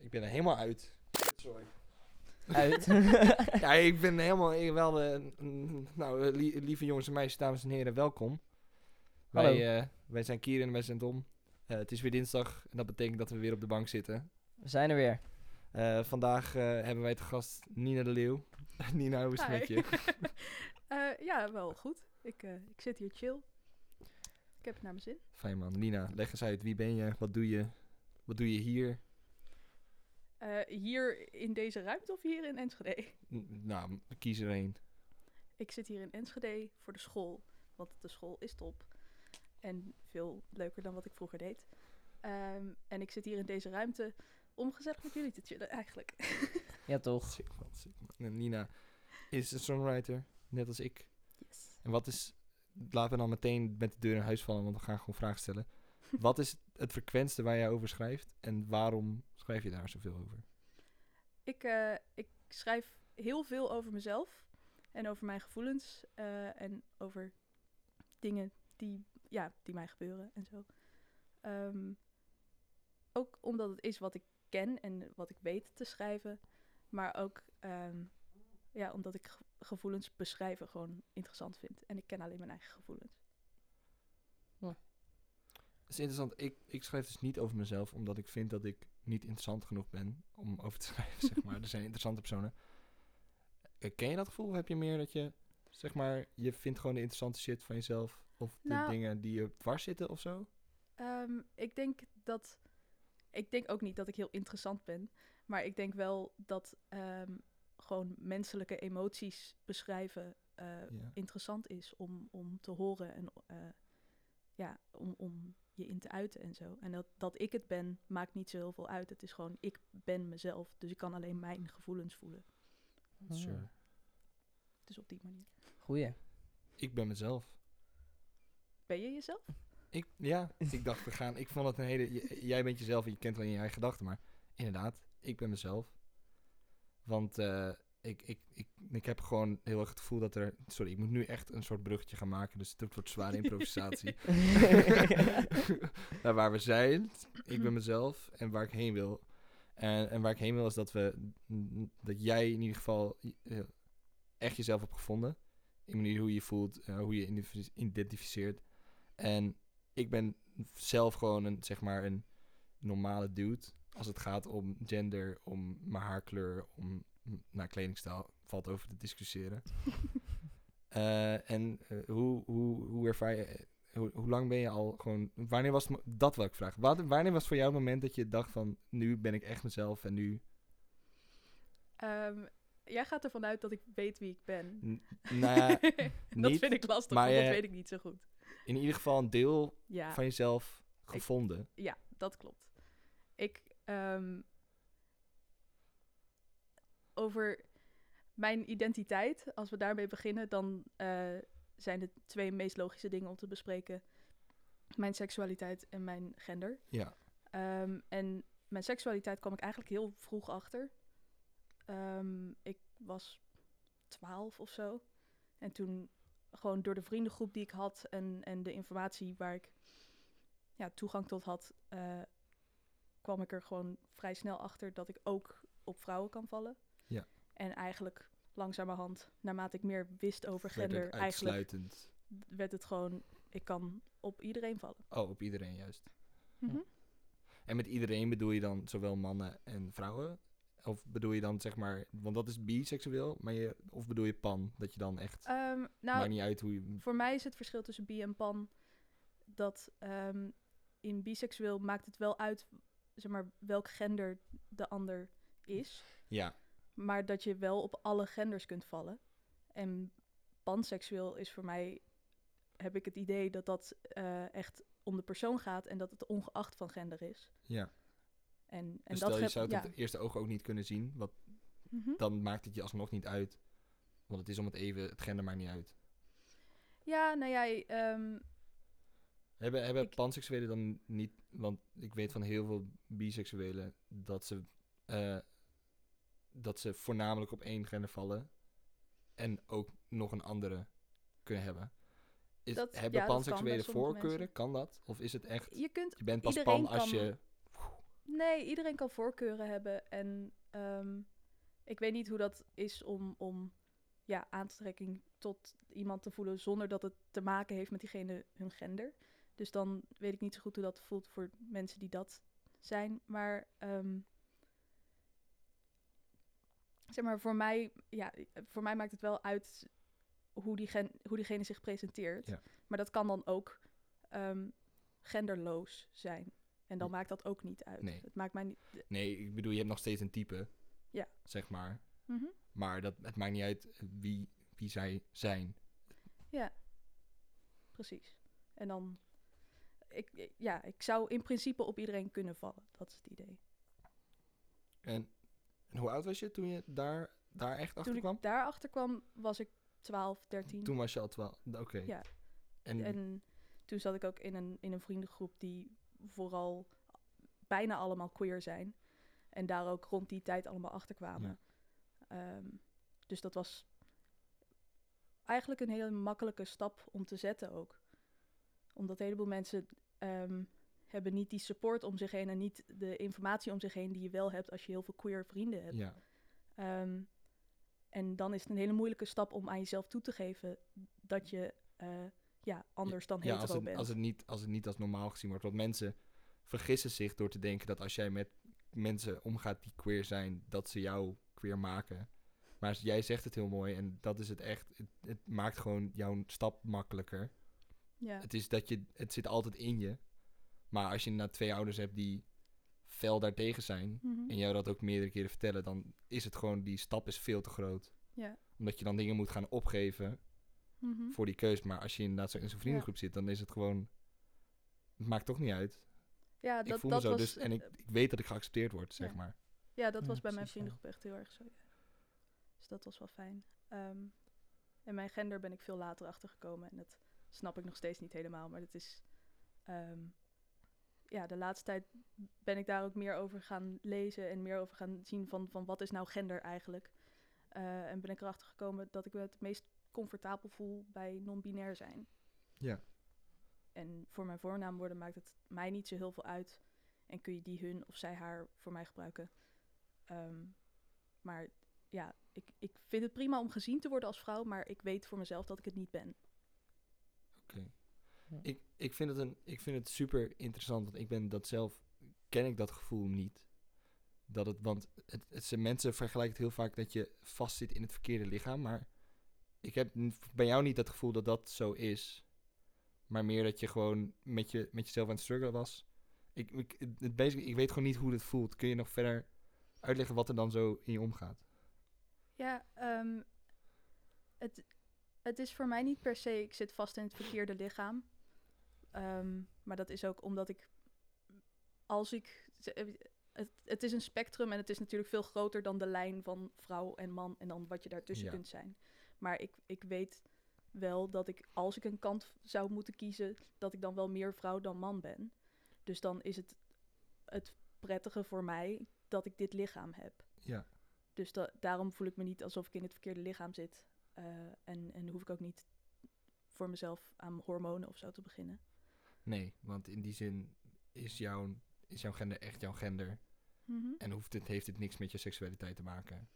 Ik ben er helemaal uit. Sorry. Uit. ja, ik ben helemaal ik wel. mm, nou, lie- lieve jongens en meisjes, dames en heren, welkom. Hallo. Wij, eh, wij zijn Kieran en wij zijn Dom. Eh, het is weer dinsdag en dat betekent dat we weer op de bank zitten. We zijn er weer. Eh, vandaag eh, hebben wij te gast Nina de Leeuw. Nina, hoe is het met je? Eh, ja, wel goed. Ik, eh, ik zit hier chill. Ik heb het naar mijn zin. Fijn man. Nina, leg eens uit. Wie ben je? Wat doe je? Wat doe je hier? Eh, hier in deze ruimte of hier in Enschede? N- nou, kies er een. Ik zit hier in Enschede voor de school. Want de school is top. En veel leuker dan wat ik vroeger deed. Ehm, en ik zit hier in deze ruimte om gezellig met jullie te chillen eigenlijk. Ja, toch? Sick man, sick man. En Nina is een songwriter, net als ik. yes. En wat is, laten we dan meteen met de deur in huis vallen, want we gaan gewoon vragen stellen. wat is het frequentste waar jij over schrijft en waarom schrijf je daar zoveel over? Ik, eh, ik schrijf heel veel over mezelf. En over mijn gevoelens. eh, en over dingen die, ja, die mij gebeuren en zo. Ehm, ook omdat het is wat ik ken en wat ik weet te schrijven. Maar ook ehm, ja, omdat ik ge- gevoelens beschrijven gewoon interessant vind. En ik ken alleen mijn eigen gevoelens. Dat is interessant. Ik, ik schrijf dus niet over mezelf, omdat ik vind dat ik niet interessant genoeg ben om over te schrijven, zeg maar. Er zijn interessante personen. Eh, Ken je dat gevoel? Of heb je meer dat je, zeg maar, je vindt gewoon de interessante shit van jezelf? Of de Nou- dingen die je dwars zitten of zo? Ehm, ik denk dat. Ik denk ook niet dat ik heel interessant ben. Maar ik denk wel dat ehm, gewoon menselijke emoties beschrijven eh, Ja. interessant is om, om te horen en eh, ja, om, om je in te uiten en zo. En dat, dat ik het ben, maakt niet zo heel veel uit. Het is gewoon, ik ben mezelf. Dus ik kan alleen mijn gevoelens voelen. Sure. Dus op die manier. Goeie. Ik ben mezelf. Ben je jezelf? Ik, ja, ik dacht we gaan. Ik vond het een hele. j- jij bent jezelf en je kent alleen je eigen gedachten, maar inderdaad, ik ben mezelf. Want eh, ik, ik, ik, ik heb gewoon heel erg het gevoel dat er. Sorry, ik moet nu echt een soort bruggetje gaan maken, dus het wordt zware improvisatie. Naar waar we zijn, ik ben mezelf en waar ik heen wil. En, en waar ik heen wil is dat we. Dat jij in ieder geval eh, echt jezelf hebt gevonden. In de manier hoe je je voelt, eh, hoe je identif- identificeert. En ik ben zelf gewoon een, zeg maar, een normale dude. Als het gaat om gender, om mijn haarkleur, om naar kledingstijl, valt over te discussiëren. Eh, en eh, hoe, hoe, hoe ervaar je, eh, hoe, hoe lang ben je al gewoon, wanneer was het, dat wil ik vragen. Wat, wanneer was voor jou het moment dat je dacht van, nu ben ik echt mezelf en nu, Ehm, jij gaat ervan uit dat ik weet wie ik ben. n- nou dat niet, vind ik lastig, maar want dat weet ik niet zo goed. in ieder geval een deel Ja. van jezelf gevonden. Ja, dat klopt. Ik, ehm, over mijn identiteit, als we daarmee beginnen, dan eh, zijn de twee meest logische dingen om te bespreken mijn seksualiteit en mijn gender. Ja, Ehm, en mijn seksualiteit kwam ik eigenlijk heel vroeg achter. Ehm, ik was twaalf of zo. En toen gewoon door de vriendengroep die ik had en, en de informatie waar ik ja, toegang tot had, eh, kwam ik er gewoon vrij snel achter dat ik ook op vrouwen kan vallen. En eigenlijk langzamerhand, naarmate ik meer wist over werd gender, het eigenlijk werd het gewoon, ik kan op iedereen vallen. Oh, op iedereen juist. Mhm. En met iedereen bedoel je dan zowel mannen en vrouwen? Of bedoel je dan zeg maar, want dat is biseksueel, maar je, of bedoel je pan? Dat je dan echt, Ehm, nou, maakt niet uit hoe je... Voor mij is het verschil tussen bi en pan dat ehm, in biseksueel maakt het wel uit zeg maar, welk gender de ander is, Ja, maar dat je wel op alle genders kunt vallen. En panseksueel is voor mij, heb ik het idee dat dat eh, echt om de persoon gaat en dat het ongeacht van gender is. ja. En, en dus dat stel je heb- zou het ja. op het eerste oog ook niet kunnen zien, wat, Mhm. dan maakt het je alsnog niet uit. Want het is om het even, het gender maakt niet uit. Ja, nou ja, ehm, Hebben, hebben Ik- panseksuelen dan niet, want ik weet van heel veel biseksuelen dat ze, eh, dat ze voornamelijk op één gender vallen en ook nog een andere kunnen hebben. Is, Dat- hebben ja, sommige voorkeuren? mensen. Kan dat? Of is het echt, je kunt je bent pas pan als je... Nee, iedereen kan voorkeuren hebben. En ehm, ik weet niet hoe dat is om, om ja, aantrekking tot iemand te voelen zonder dat het te maken heeft met diegene hun gender. Dus dan weet ik niet zo goed hoe dat voelt voor mensen die dat zijn. Maar ehm, zeg maar, voor mij, ja, voor mij maakt het wel uit hoe, diegen, hoe diegene zich presenteert. Ja. Maar dat kan dan ook ehm, genderloos zijn. En dan maakt dat ook niet uit. Nee. Het maakt mij niet. Nee, ik bedoel, je hebt nog steeds een type. Ja. Zeg maar. Mhm. Maar dat, het maakt niet uit wie, wie zij zijn. Ja, precies. En dan, ik- ja, ik zou in principe op iedereen kunnen vallen. Dat is het idee. En, en hoe oud was je toen je daar, daar echt achter Toen kwam? ik daarachter kwam, was ik 12, 13. Toen was je al 12. Oké. Ja. En, En toen zat ik ook in een, in een vriendengroep die vooral bijna allemaal queer zijn. En daar ook rond die tijd allemaal achter kwamen. Ehm, dus dat was eigenlijk een hele makkelijke stap om te zetten ook. Omdat een heleboel mensen ehm, hebben niet die support om zich heen en niet de informatie om zich heen die je wel hebt als je heel veel queer vrienden hebt. ja. Ehm, en dan is het een hele moeilijke stap om aan jezelf toe te geven dat je eh, ja, anders dan ja, hetero als het, bent. als, het niet, als het niet als normaal gezien wordt. Want mensen vergissen zich door te denken dat als jij met mensen omgaat die queer zijn, dat ze jou queer maken. Maar jij zegt het heel mooi en dat is het echt. Het, het maakt gewoon jouw stap makkelijker. ja. Het is dat je, het zit altijd in je. Maar als je na twee ouders hebt die fel daartegen zijn Mhm. en jou dat ook meerdere keren vertellen, dan is het gewoon, die stap is veel te groot. ja. Omdat je dan dingen moet gaan opgeven Mhm. voor die keus. Maar als je inderdaad zo in zo'n vriendengroep zit, dan is het gewoon, het maakt toch niet uit. ja, ik dat, voel dat me zo, was, dus, en ik, ik weet dat ik geaccepteerd word, zeg Ja. maar. Ja, dat Ja, was bij mijn vriendengroep echt heel erg zo. Ja. Dus dat was wel fijn. Ehm, en mijn gender ben ik veel later achtergekomen. En dat snap ik nog steeds niet helemaal. Maar dat is. ehm, ja, de laatste tijd ben ik daar ook meer over gaan lezen. En meer over gaan zien van, van wat is nou gender eigenlijk. Eh, en ben ik erachter gekomen dat ik me het meest comfortabel voel bij non-binair zijn. Ja. En voor mijn voornaamwoorden maakt het mij niet zo heel veel uit. En kun je die hun of zij haar voor mij gebruiken. Ehm, maar ja, ik, ik vind het prima om gezien te worden als vrouw, maar ik weet voor mezelf dat ik het niet ben. Ik, ik, vind het een, ik vind het super interessant, want ik ben dat zelf, ken ik dat gevoel niet. Dat het, want het, mensen vergelijken het heel vaak dat je vastzit in het verkeerde lichaam, maar ik heb bij jou niet dat gevoel dat dat zo is. Maar meer dat je gewoon met, je, met jezelf aan het struggelen was. Ik, ik, het, ik weet gewoon niet hoe het voelt. Kun je nog verder uitleggen wat er dan zo in je omgaat? Ja, ehm, het, het is voor mij niet per se, ik zit vast in het verkeerde lichaam. Ehm, maar dat is ook omdat ik, als ik, het, het is een spectrum en het is natuurlijk veel groter dan de lijn van vrouw en man en dan wat je daartussen Ja. kunt zijn. Maar ik, ik weet wel dat ik, als ik een kant zou moeten kiezen, dat ik dan wel meer vrouw dan man ben. Dus dan is het het prettige voor mij dat ik dit lichaam heb. Ja. Dus da- daarom voel ik me niet alsof ik in het verkeerde lichaam zit. Eh, en, en hoef ik ook niet voor mezelf aan hormonen of zo te beginnen. Nee, want in die zin is jouw, is jouw gender echt jouw gender. En hoeft het, heeft het niks met je seksualiteit te maken.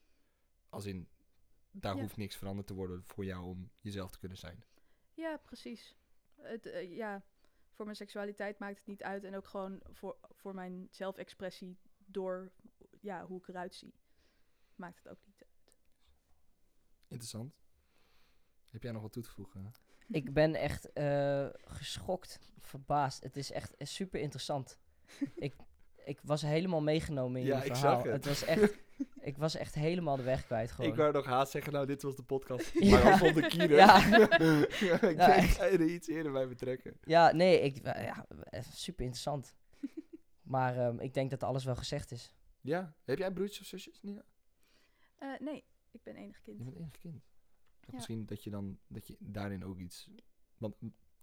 Als in, daar Ja. hoeft niks veranderd te worden voor jou om jezelf te kunnen zijn. Ja, precies. Het, eh, ja, voor mijn seksualiteit maakt het niet uit. En ook gewoon voor, voor mijn zelfexpressie door ja, hoe ik eruit zie. Maakt het ook niet uit. Interessant. Heb jij nog wat toe te voegen? Ik ben echt eh, geschokt, verbaasd. Het is echt super interessant. ik, ik was helemaal meegenomen in Ja, je ik verhaal. zag het. was echt, ik was echt helemaal de weg kwijt gewoon. Ik wou nog haast zeggen, nou, dit was de podcast. Ja. Maar dan vond ik Kiener. Ja. ik denk, ga je er iets eerder bij betrekken. Ja, nee, ik, eh, ja, eh, super interessant. maar ehm, ik denk dat alles wel gezegd is. Ja, heb jij broertjes of zusjes? Nia? Eh, nee, ik ben enig kind. Je bent enig kind. Ja. Misschien dat je dan, dat je daarin ook iets... Want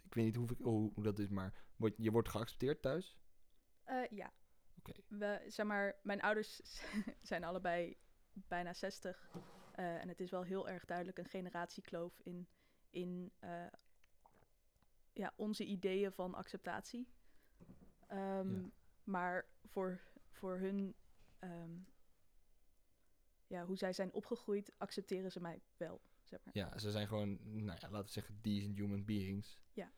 ik weet niet hoe, hoe, hoe dat is, maar word, je wordt geaccepteerd thuis? Eh, ja. Oké. We, zeg maar, mijn ouders zijn allebei bijna 60. eh, en het is wel heel erg duidelijk een generatiekloof in, in eh, ja, onze ideeën van acceptatie. Ehm, Ja. Maar voor, voor hun, ehm, ja, hoe zij zijn opgegroeid, accepteren ze mij wel. Zeg maar. Ja, ze zijn gewoon, nou ja, laten we zeggen, decent human beings. Ja.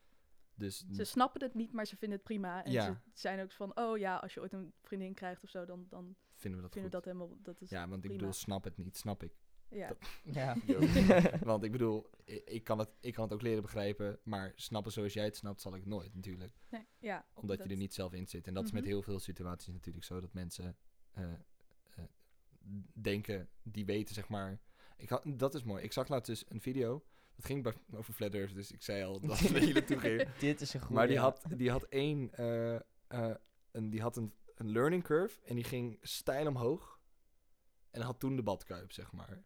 Dus Ze snappen het niet, maar ze vinden het prima. En Ja. ze zijn ook van, oh ja, als je ooit een vriendin krijgt of zo, dan, dan vinden we dat vinden we goed. dat helemaal, dat is, ja, want ik bedoel, snap het niet, snap ik. ja. dat- Ja. want ik bedoel, ik, ik, kan het, ik kan het ook leren begrijpen, maar snappen zoals jij het snapt, zal ik nooit natuurlijk. Nee, ja. Omdat je er niet zelf in zit. En dat is met Mhm. heel veel situaties natuurlijk zo, dat mensen eh, eh, denken, die weten zeg maar... Ik had, dat is mooi. Ik zag laatst dus een video, dat ging bij, over Flat Earth, dus ik zei al dat het naartoe ging. Dit is een goede. Maar die had, die had één, eh, eh, een, die had een, een learning curve en die ging stijl omhoog. En had toen de badkuip, zeg maar.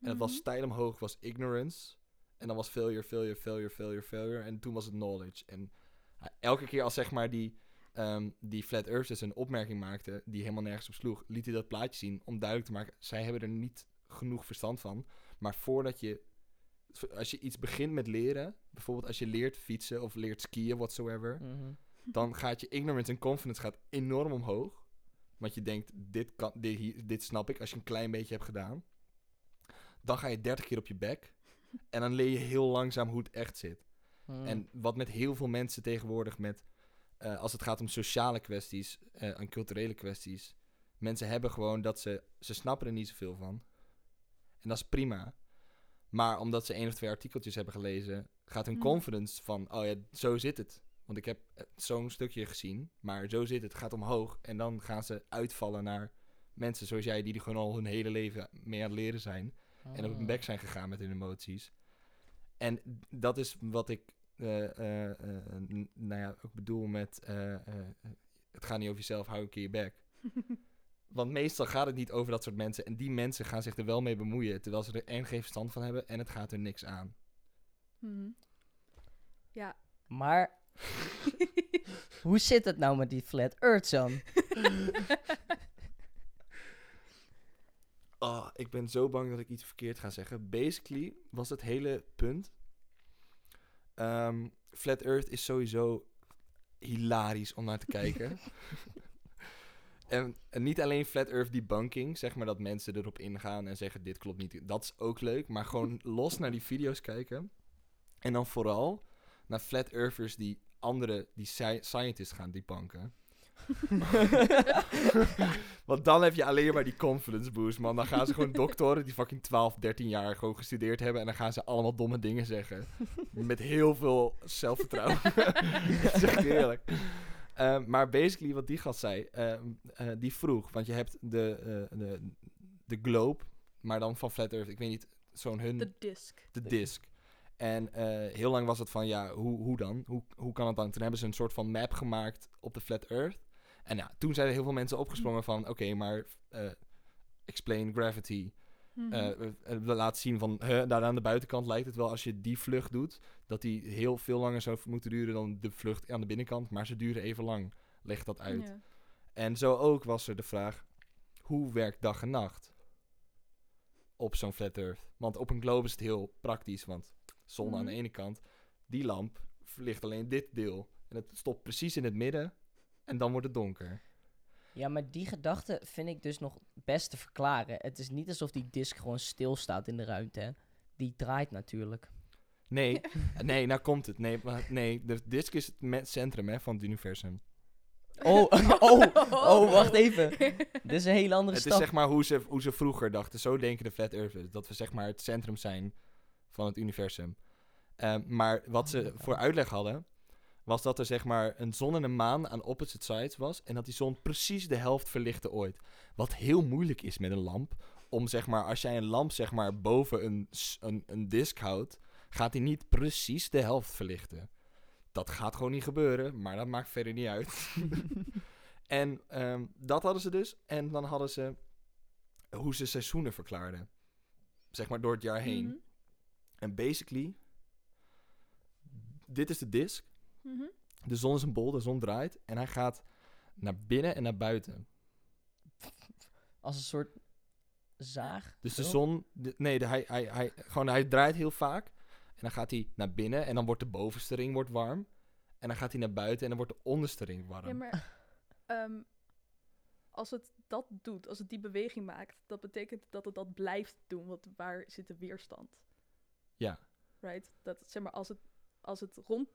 En het was Mhm. stijl omhoog, was ignorance. En dan was failure, failure, failure, failure, failure. En toen was het knowledge. En elke keer als zeg maar die, ehm, die Flat Earthers een opmerking maakte die helemaal nergens op sloeg, liet hij dat plaatje zien om duidelijk te maken, zij hebben er niet genoeg verstand van. Maar voordat je, als je iets begint met leren, bijvoorbeeld als je leert fietsen of leert skiën, whatsoever, Mhm. dan gaat je ignorance en confidence gaat enorm omhoog. Want je denkt, dit, kan, dit, dit snap ik als je een klein beetje hebt gedaan. Dan ga je 30 keer op je bek. En dan leer je heel langzaam hoe het echt zit. Mhm. En wat met heel veel mensen tegenwoordig met... eh, als het gaat om sociale kwesties eh, en culturele kwesties... Mensen hebben gewoon dat ze... Ze snappen er niet zoveel van. En dat is prima. Maar omdat ze één of twee artikeltjes hebben gelezen... gaat hun Mm. confidence van... Oh ja, zo zit het. Want ik heb eh, zo'n stukje gezien. Maar zo zit het. Het gaat omhoog. En dan gaan ze uitvallen naar mensen zoals jij... die er gewoon al hun hele leven mee aan het leren zijn en op hun bek zijn gegaan met hun emoties. En dat is wat ik, eh, eh, nou ja, ook bedoel met, het gaat niet over jezelf, hou een keer je bek. Want meestal gaat het niet over dat soort mensen. En die mensen gaan zich er wel mee bemoeien, terwijl ze er en geen verstand van hebben en het gaat er niks aan. Mhm. Ja. Maar hoe zit het nou met die Flat Earth dan? Oh, ik ben zo bang dat ik iets verkeerd ga zeggen. Basically was het hele punt. ehm, Flat Earth is sowieso hilarisch om naar te kijken. en, en niet alleen Flat Earth debunking, zeg maar dat mensen erop ingaan en zeggen dit klopt niet. Dat is ook leuk, maar gewoon los naar die video's kijken. En dan vooral naar Flat Earthers die andere, die sci- scientists gaan debunken. Want dan heb je alleen maar die confidence boost, man. Dan gaan ze gewoon doktoren die fucking 12, 13 jaar gewoon gestudeerd hebben. En dan gaan ze allemaal domme dingen zeggen. Met heel veel zelfvertrouwen. Dat is echt heerlijk. Eh, maar basically wat die gast zei, eh, eh, die vroeg, want je hebt de, eh, de, de globe, maar dan van Flat Earth, ik weet niet, zo'n hun, De disc. de disc. En eh, heel lang was het van, ja, hoe, hoe dan? Hoe, hoe kan het dan? Toen hebben ze een soort van map gemaakt op de Flat Earth. En ja, toen zijn er heel veel mensen opgesprongen van, oké, maar explain gravity. Eh, eh, laat zien van, daar aan de buitenkant lijkt het wel als je die vlucht doet, dat die heel veel langer zou moeten duren dan de vlucht aan de binnenkant. Maar ze duren even lang. Leg dat uit. Ja. En zo ook was er de vraag: hoe werkt dag en nacht op zo'n flat earth? Want op een globe is het heel praktisch, want zon aan de Mhm. ene kant, die lamp verlicht alleen dit deel. En het stopt precies in het midden en dan wordt het donker. Ja, maar die gedachte vind ik dus nog best te verklaren. Het is niet alsof die disk gewoon stilstaat in de ruimte. Hè. Die draait natuurlijk. Nee, nee, nou komt het. Nee, maar, nee de disk is het centrum hè, van het universum. Oh, oh, oh, wacht even. Dit is een hele andere Het stap. is zeg maar hoe ze, hoe ze vroeger dachten. Zo denken de flat earthers. Dat we zeg maar het centrum zijn van het universum. Ehm, maar wat Oh ze my voor uitleg hadden... was dat er zeg maar een zon en een maan aan opposite sides was... en dat die zon precies de helft verlichtte ooit. Wat heel moeilijk is met een lamp. Om zeg maar, als jij een lamp zeg maar boven een, een, een disk houdt... gaat die niet precies de helft verlichten. Dat gaat gewoon niet gebeuren, maar dat maakt verder niet uit. en ehm, dat hadden ze dus. En dan hadden ze hoe ze seizoenen verklaarden. Zeg maar door het jaar heen. Mhm. En basically, dit is de disk. Mhm. De zon is een bol, de zon draait. En hij gaat naar binnen en naar buiten. Als een soort zaag. Dus de Zo. zon, de- nee, de, hij, hij, hij, gewoon, hij draait heel vaak. En dan gaat hij naar binnen en dan wordt de bovenste ring wordt warm. En dan gaat hij naar buiten en dan wordt de onderste ring warm. Ja, maar ehm, als het dat doet, als het die beweging maakt, dat betekent dat het dat blijft doen. Want waar zit de weerstand? Ja. Right? Dat, zeg maar, als het, als, het rond,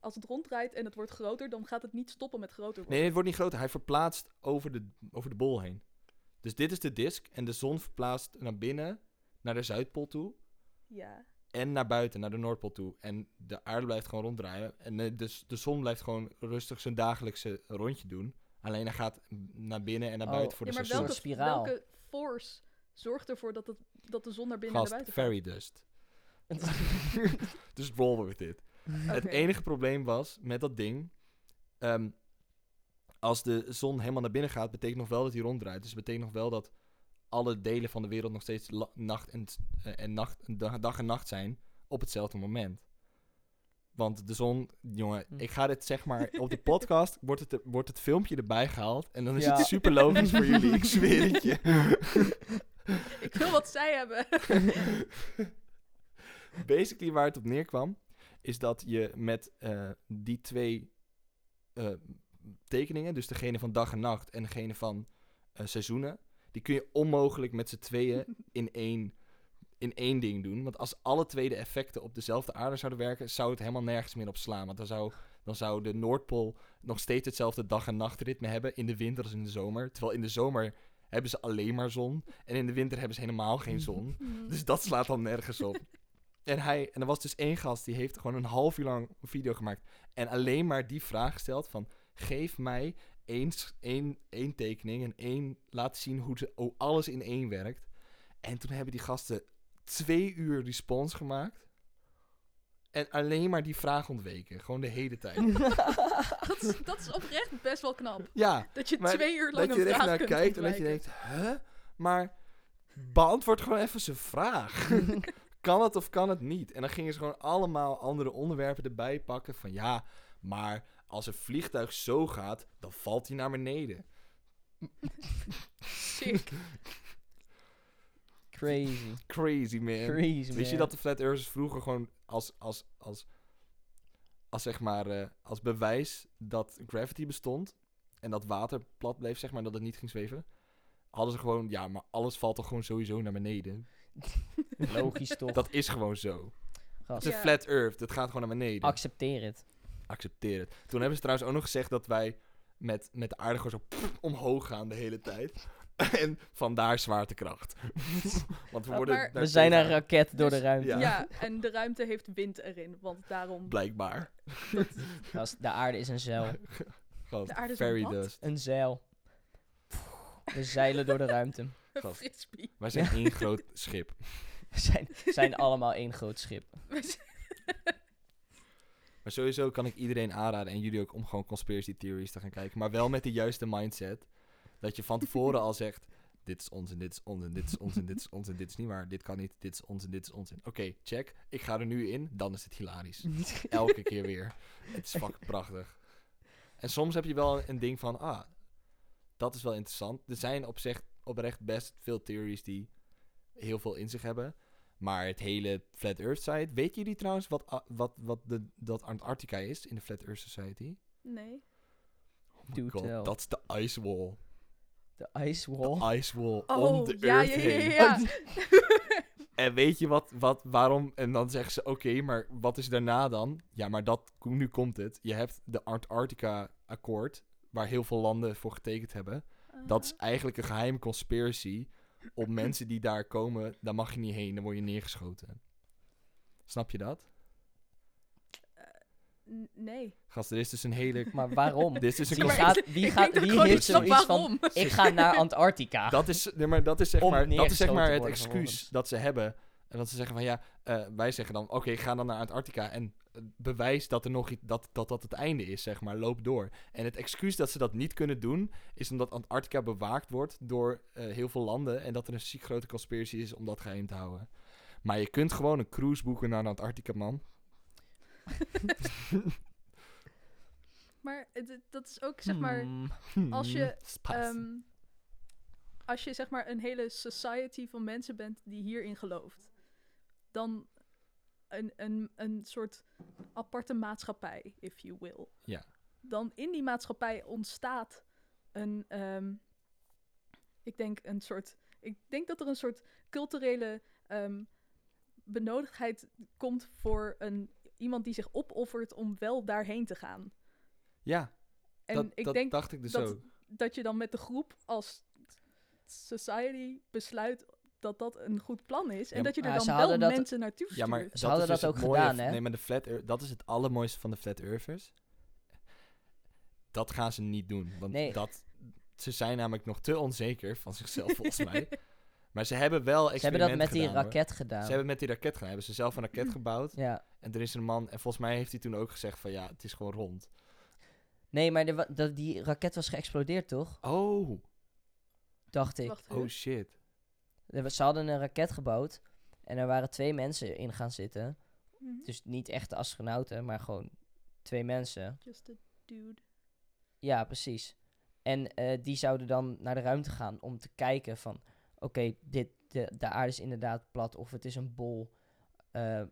als het ronddraait en het wordt groter, dan gaat het niet stoppen met groter worden. Nee, het wordt niet groter. Hij verplaatst over de, over de bol heen. Dus dit is de disk en de zon verplaatst naar binnen, naar de Zuidpool toe. Ja. En naar buiten, naar de Noordpool toe. En de aarde blijft gewoon ronddraaien. En eh, dus de zon blijft gewoon rustig zijn dagelijkse rondje doen. Alleen hij gaat naar binnen en naar Oh. buiten voor ja, de maar seizoen. welke, Soort spiraal. welke force zorgt ervoor dat, het, dat de zon naar binnen en naar buiten fairy dust. Dus roll with it. Het enige probleem was met dat ding. ehm, als de zon helemaal naar binnen gaat, betekent nog wel dat hij ronddraait. Dus betekent nog wel dat alle delen van de wereld nog steeds nacht en, eh, en nacht, dag, dag en nacht zijn op hetzelfde moment. Want de zon, jongen, Hm. ik ga dit zeg maar op de podcast, wordt het, wordt het filmpje erbij gehaald. En dan is Ja. het super logisch voor jullie, ik zweer het je. Ik wil wat zij hebben. Basically waar het op neerkwam, is dat je met eh, die twee eh, tekeningen, dus degene van dag en nacht en degene van eh, seizoenen, die kun je onmogelijk met z'n tweeën in één, in één ding doen. Want als alle twee de effecten op dezelfde aarde zouden werken, zou het helemaal nergens meer op slaan. Want dan zou, dan zou de Noordpool nog steeds hetzelfde dag- en nachtritme hebben in de winter als in de zomer. Terwijl in de zomer hebben ze alleen maar zon en in de winter hebben ze helemaal geen zon. Dus dat slaat dan nergens op. En, hij, en er was dus één gast die heeft gewoon een half uur lang een video gemaakt. En alleen maar die vraag gesteld van... Geef mij één, één, één tekening en één... Laat zien hoe, ze, hoe alles in één werkt. En toen hebben die gasten twee uur respons gemaakt. En alleen maar die vraag ontweken. Gewoon de hele tijd. dat, is, dat is oprecht best wel knap. Ja, Dat je Maar twee uur lang dat je er vraag naar kunt kijkt en dat je denkt... Huh? Maar beantwoord gewoon even zijn vraag. kan het of kan het niet? En dan gingen ze gewoon allemaal andere onderwerpen erbij pakken. Van ja, maar als een vliegtuig zo gaat, dan valt hij naar beneden. Sick. Crazy. Crazy man. Crazy, Wist je dat de Flat Earthers vroeger gewoon als, als, als, als zeg maar, eh, als bewijs dat gravity bestond en dat water plat bleef, zeg maar, dat het niet ging zweven, hadden ze gewoon, ja, maar alles valt toch gewoon sowieso naar beneden. Logisch toch? Dat is gewoon zo. Het is een Ja. flat earth, het gaat gewoon naar beneden. accepteer het. Accepteer het. Toen hebben ze trouwens ook nog gezegd dat wij met, met de aarde gewoon zo omhoog gaan de hele tijd. en vandaar zwaartekracht. Want we worden... maar- We zijn een raket door de Dus- ruimte. Ja. Ja. en de ruimte heeft wind erin, want daarom... Blijkbaar. Gast, de aarde is een zeil. Gast, De aarde is een fairy wat? dust. Een zeil. We zeilen door de ruimte. Gast. frisbee. Wij zijn één groot schip. We zijn, zijn allemaal één groot schip. Maar sowieso kan ik iedereen aanraden, en jullie ook, om gewoon conspiracy theories te gaan kijken. Maar wel met de juiste mindset. Dat je van tevoren al zegt, dit is onzin, dit is onzin, dit is onzin, dit is onzin, dit is niet waar, dit kan niet, dit is onzin, dit is onzin. Oké, check. Ik ga er nu in, dan is het hilarisch. Elke keer weer. Het is fucking prachtig. En soms heb je wel een ding van, ah, dat is wel interessant. Er zijn op zich oprecht best veel theories die heel veel in zich hebben. Maar het hele Flat Earth site... Weet jullie trouwens wat, wat, wat de, dat Antarctica is in de Flat Earth Society? Nee. Oh my god, dat is de ice wall. De ice wall. De ice wall Oh, om de ja, Earth ja, ja, ja. En weet je wat, wat, waarom? En dan zeggen ze, oké, maar wat is daarna dan? Ja, maar dat, nu komt het. Je hebt de Antarctica-akkoord, waar heel veel landen voor getekend hebben. Dat is eigenlijk een geheime conspiracy. Op mensen die daar komen, daar mag je niet heen, dan word je neergeschoten. Snap je dat? N- Nee. Gast, er is dus een hele... Maar waarom? Dit is dus een Wie cons- gaat, ik- wie ik gaat, wie heeft zoiets van, ik ga naar Antarctica. Dat is, nee, maar dat is zeg Om maar, dat is zeg maar het excuus dat ze hebben. En dat ze zeggen van ja, eh, wij zeggen dan, oké, ga dan naar Antarctica en eh, bewijs dat er nog iets, dat, dat dat het einde is, zeg maar, loop door. En het excuus dat ze dat niet kunnen doen, is omdat Antarctica bewaakt wordt door eh, heel veel landen en dat er een ziek grote conspiracy is om dat geheim te houden. Maar je kunt gewoon een cruise boeken naar Antarctica, man. Maar dat is ook, zeg maar... Hmm. Als je, ehm, als je zeg maar een hele society van mensen bent die hierin gelooft, dan een, een, een soort aparte maatschappij, if you will. Ja. Dan in die maatschappij ontstaat een, ehm, Ik denk een soort. Ik denk dat er een soort culturele ehm, benodigdheid komt voor een, iemand die zich opoffert om wel daarheen te gaan. Ja, En dat, ik dat denk dacht ik dus dat- ook. dat je dan met de groep als society besluit dat dat een goed plan is. Ja, en dat je er dan wel dat- mensen naartoe stuurt. Ja, maar Ze dat hadden is dus dat ook mooie gedaan, hè? Nee, maar de flat earth, dat is het allermooiste van de flat earthers. Dat gaan ze niet doen, want Nee. dat, ze zijn namelijk nog te onzeker van zichzelf volgens mij. Maar ze hebben wel Ze hebben dat met die hoor. raket gedaan. Ze hebben met die raket gedaan. Hebben ze zelf een raket gebouwd. Ja. En er is een man, en volgens mij heeft hij toen ook gezegd van ja, het is gewoon rond. Nee, maar de, dat, die raket was geëxplodeerd, toch? Oh, Dacht ik. Wacht, oh shit. Er wa- Ze hadden een raket gebouwd. En er waren twee mensen in gaan zitten. Mhm. Dus niet echte astronauten, maar gewoon twee mensen. Just a dude. Ja, precies. En eh, die zouden dan naar de ruimte gaan om te kijken van... Oké, dit de, de aarde is inderdaad plat of het is een bol. Eh,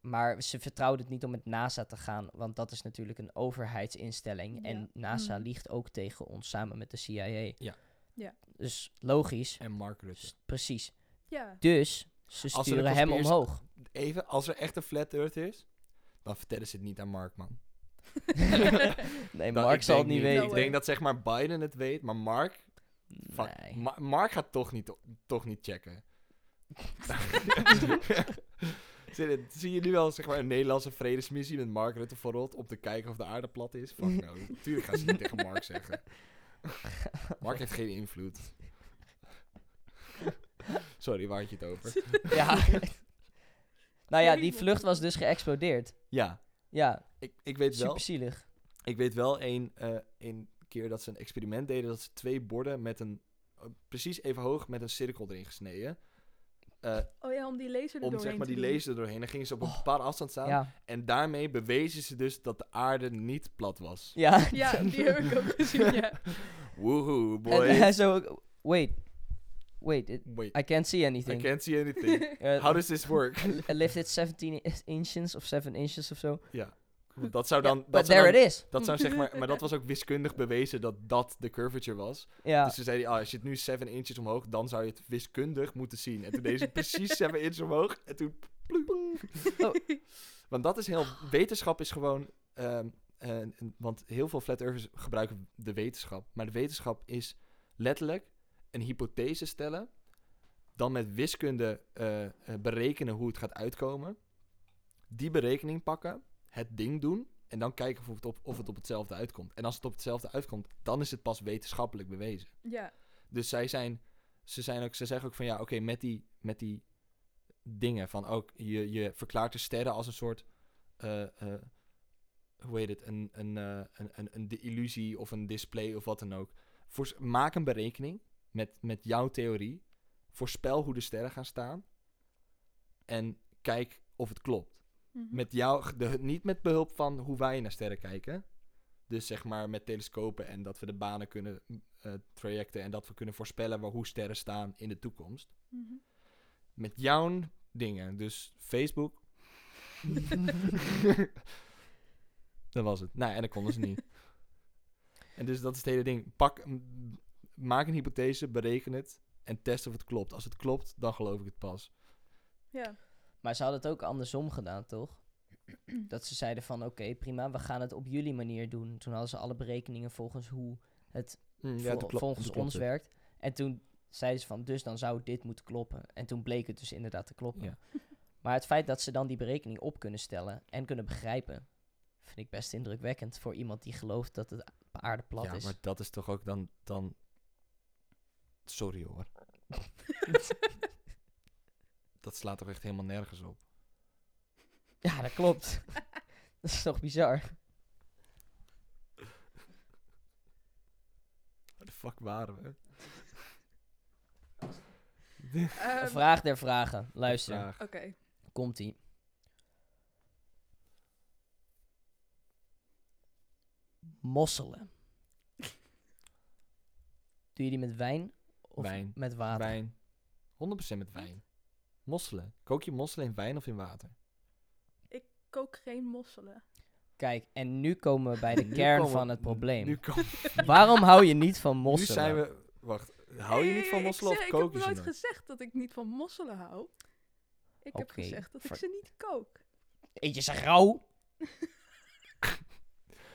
maar ze vertrouwden het niet om met NASA te gaan, want dat is natuurlijk een overheidsinstelling. Ja. En NASA Mhm. liegt ook tegen ons samen met de CIA. Ja. Ja. Dus logisch, En Mark Rutte. precies. Ja. Dus ze sturen hem omhoog. Even, als er echt een flat earth is, dan vertellen ze het niet aan Mark, man. nee, Mark zal het niet weten. Ik denk dat zeg maar Biden het weet, maar Mark, fuck, Nee. Ma- Mark gaat toch niet, toch niet checken. Zie je- Zie je nu wel zeg maar een Nederlandse vredesmissie met Mark Rutte voorop om te kijken of de aarde plat is? Fuck no. Natuurlijk gaan ze niet tegen Mark zeggen. Mark heeft geen invloed. Sorry, waar had je het over? ja. nou ja, die vlucht was dus geëxplodeerd. Ja, Ja, ik, ik weet wel. super zielig. Ik weet wel één eh, één keer dat ze een experiment deden. Dat ze twee borden met een. eh, precies even hoog met een cirkel erin gesneden. Eh, Oh ja, om die laser er om doorheen zeg maar te die doen. laser er doorheen. Dan gingen ze op een Oh. bepaalde afstand staan. Ja. En daarmee bewezen ze dus dat de aarde niet plat was. Ja. Ja, die heb ik ook gezien, ja. Woehoe, En boy. zo ook, wait, wait, it- Wait, I can't see I anything. can't see anything. Uh, How does this work? I lifted 17 i- inches of 7 inches of zo. ja. Dat zou dan. Dat but zou there dan- it is. Dat zou zeg maar, maar dat was ook wiskundig bewezen dat dat de curvature was. Ja. Dus ze zeiden, ah, als je het nu 7 inches omhoog, dan zou je het wiskundig moeten zien. En toen deed ze precies 7 inches omhoog. En toen. ploep. Oh. Want dat is heel. Wetenschap is gewoon. ehm, eh, want heel veel flat earthers gebruiken de wetenschap. Maar de wetenschap is letterlijk een hypothese stellen. Dan met wiskunde eh, eh, berekenen hoe het gaat uitkomen. Die berekening pakken. Het ding doen. En dan kijken of het, op, of het op hetzelfde uitkomt. En als het op hetzelfde uitkomt, dan is het pas wetenschappelijk bewezen. Ja, Dus zij zijn, ze, zijn ook, ze zeggen ook van ja, oké, met, die, met die dingen van ook, je, je verklaart de sterren als een soort, eh, eh, hoe heet het, een, een, eh, een, een, een de illusie of een display of wat dan ook. Voors- maak een berekening met, met jouw theorie, voorspel hoe de sterren gaan staan en kijk of het klopt. Mhm. Met jou, de, niet met behulp van hoe wij naar sterren kijken. Dus zeg maar met telescopen en dat we de banen kunnen eh, trajecten en dat we kunnen voorspellen waar, hoe sterren staan in de toekomst. Mhm. Met jouw dingen, dus Facebook. dat was het. Nou, en dat konden ze niet. en dus dat is het hele ding. Pak, maak een hypothese, bereken het en test of het klopt. Als het klopt, dan geloof ik het pas. Ja. Maar ze hadden het ook andersom gedaan, toch? Dat ze zeiden van, oké, prima, we gaan het op jullie manier doen. Toen hadden ze alle berekeningen volgens hoe het Mm, vol- volgens ons het. werkt. En toen zeiden ze van, dus dan zou dit moeten kloppen. En toen bleek het dus inderdaad te kloppen. Ja. Maar het feit dat ze dan die berekening op kunnen stellen en kunnen begrijpen, vind ik best indrukwekkend voor iemand die gelooft dat het aarde plat ja, is. maar dat is toch ook dan... dan... Sorry hoor. dat slaat toch echt helemaal nergens op. Ja, dat klopt. dat is toch bizar? Waar de fuck waren we? Ehm, Vraag der vragen. Luister, Vraag. Oké. komt-ie. Mosselen. Doe je die met wijn of Wijn. met water? Wijn. 100% met wijn. Mosselen. Kook je mosselen in wijn of in water? Kook geen mosselen. Kijk, en nu komen we bij de Nu kern komen- van het probleem. Nu, kom- Waarom hou je niet van nu mosselen? zijn we... Wacht. Hou je niet van ik mosselen of zeg- koken Ik heb nooit gezegd dat ik niet van mosselen hou. Ik heb gezegd dat ik ze niet kook. Eet je ze rauw?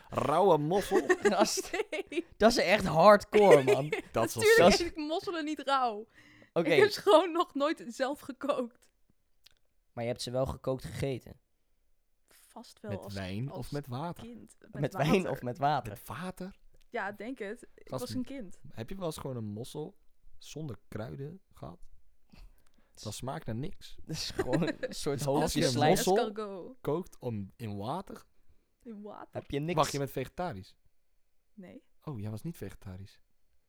Rauwe mossel? dat, is, Nee, dat is echt hardcore, man. Dat is natuurlijk eet ik mosselen niet rauw. Ik heb ze gewoon nog nooit zelf gekookt. maar je hebt ze wel gekookt gegeten. Vast wel Met als wijn of met water? kind. Met, wijn water. of met water? Met water? Ja, denk het. Ik Gast, was een kind. Heb je wel eens gewoon een mossel zonder kruiden gehad? Dat smaakt naar niks. Dat is gewoon een soort Dus als hoofdje je een mossel- Escargot. Kookt om, in water? In water. Heb je niks. Wacht, je bent vegetarisch? Nee, Oh, jij was niet vegetarisch.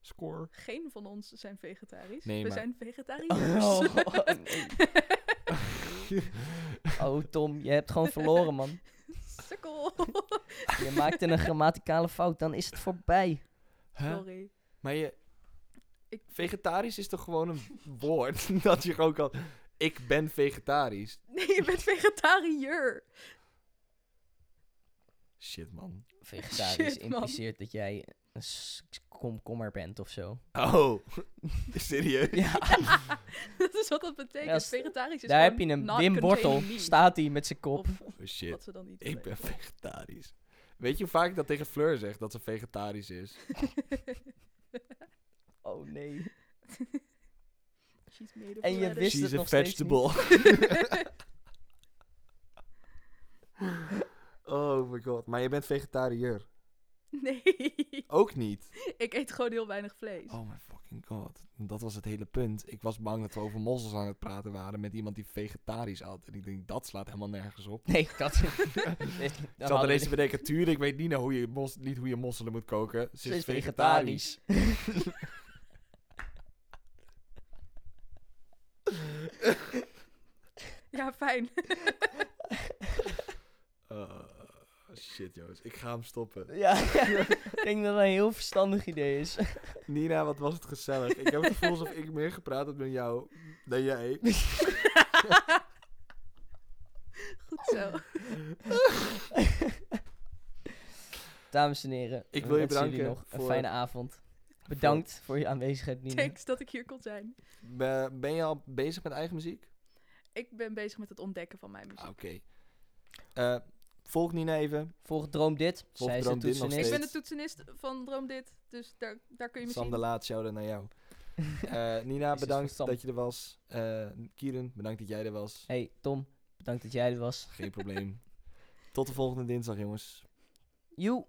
Score. geen van ons zijn vegetarisch. Nee, We maar- zijn vegetariërs. Oh, nee. oh, Tom, je hebt gewoon verloren, man. Sukkel. Je maakte een grammaticale fout, dan is het voorbij. Huh? Sorry. Maar je... Ik- Vegetarisch is toch gewoon een woord dat je gewoon kan... Ik ben vegetarisch. Nee, je bent vegetariër. Shit, man. Vegetarisch Shit, man. impliceert dat jij een komkommer bent of zo. Oh, serieus? Ja, dat is wat dat betekent. Ja, vegetarisch is daar heb je hem. not Wim Wortel meat. staat hij met zijn kop. Of Oh, shit. wat ze dan niet Ik ben vegetarisch. Weet je hoe vaak ik dat tegen Fleur zeg, dat ze vegetarisch is? Oh nee. She's made of En je wist She's het a nog steeds vegetable. oh my god. Maar je bent vegetariër. Nee, Ook niet. ik eet gewoon heel weinig vlees. Oh my fucking god. Dat was het hele punt. Ik was bang dat we over mossels aan het praten waren met iemand die vegetarisch at. En ik denk, dat slaat helemaal nergens op. Nee, dat... Ik zat ineens te bedenken, tuurlijk, ik weet niet, nou hoe je mos, niet hoe je mosselen moet koken. Ze, Ze is vegetarisch. Ja, fijn. Oh, shit, Joost. Ik ga hem stoppen. Ja, ik denk dat dat een heel verstandig idee is. Nina, wat was het gezellig. Ik heb het gevoel alsof ik meer gepraat heb met jou dan jij. Goed zo. Dames en heren, Ik wil je bedanken nog een voor- fijne avond. Bedankt voor je aanwezigheid, Nina. Thanks dat ik hier kon zijn. Be- ben je al bezig met eigen muziek? Ik ben bezig met het ontdekken van mijn muziek. Oké. Eh, volg Nina even. Volg Droom Dit. Volg Zij is de toetsenist. Ik ben de toetsenist van Droom Dit, dus daar, daar kun je me Sam zien. de Laat, shout naar jou. Eh, Nina, bedankt dat je er was. Eh Kieran, bedankt dat jij er was. Hey, Tom. Bedankt dat jij er was. Geen probleem. Tot de volgende dinsdag, jongens. Joe.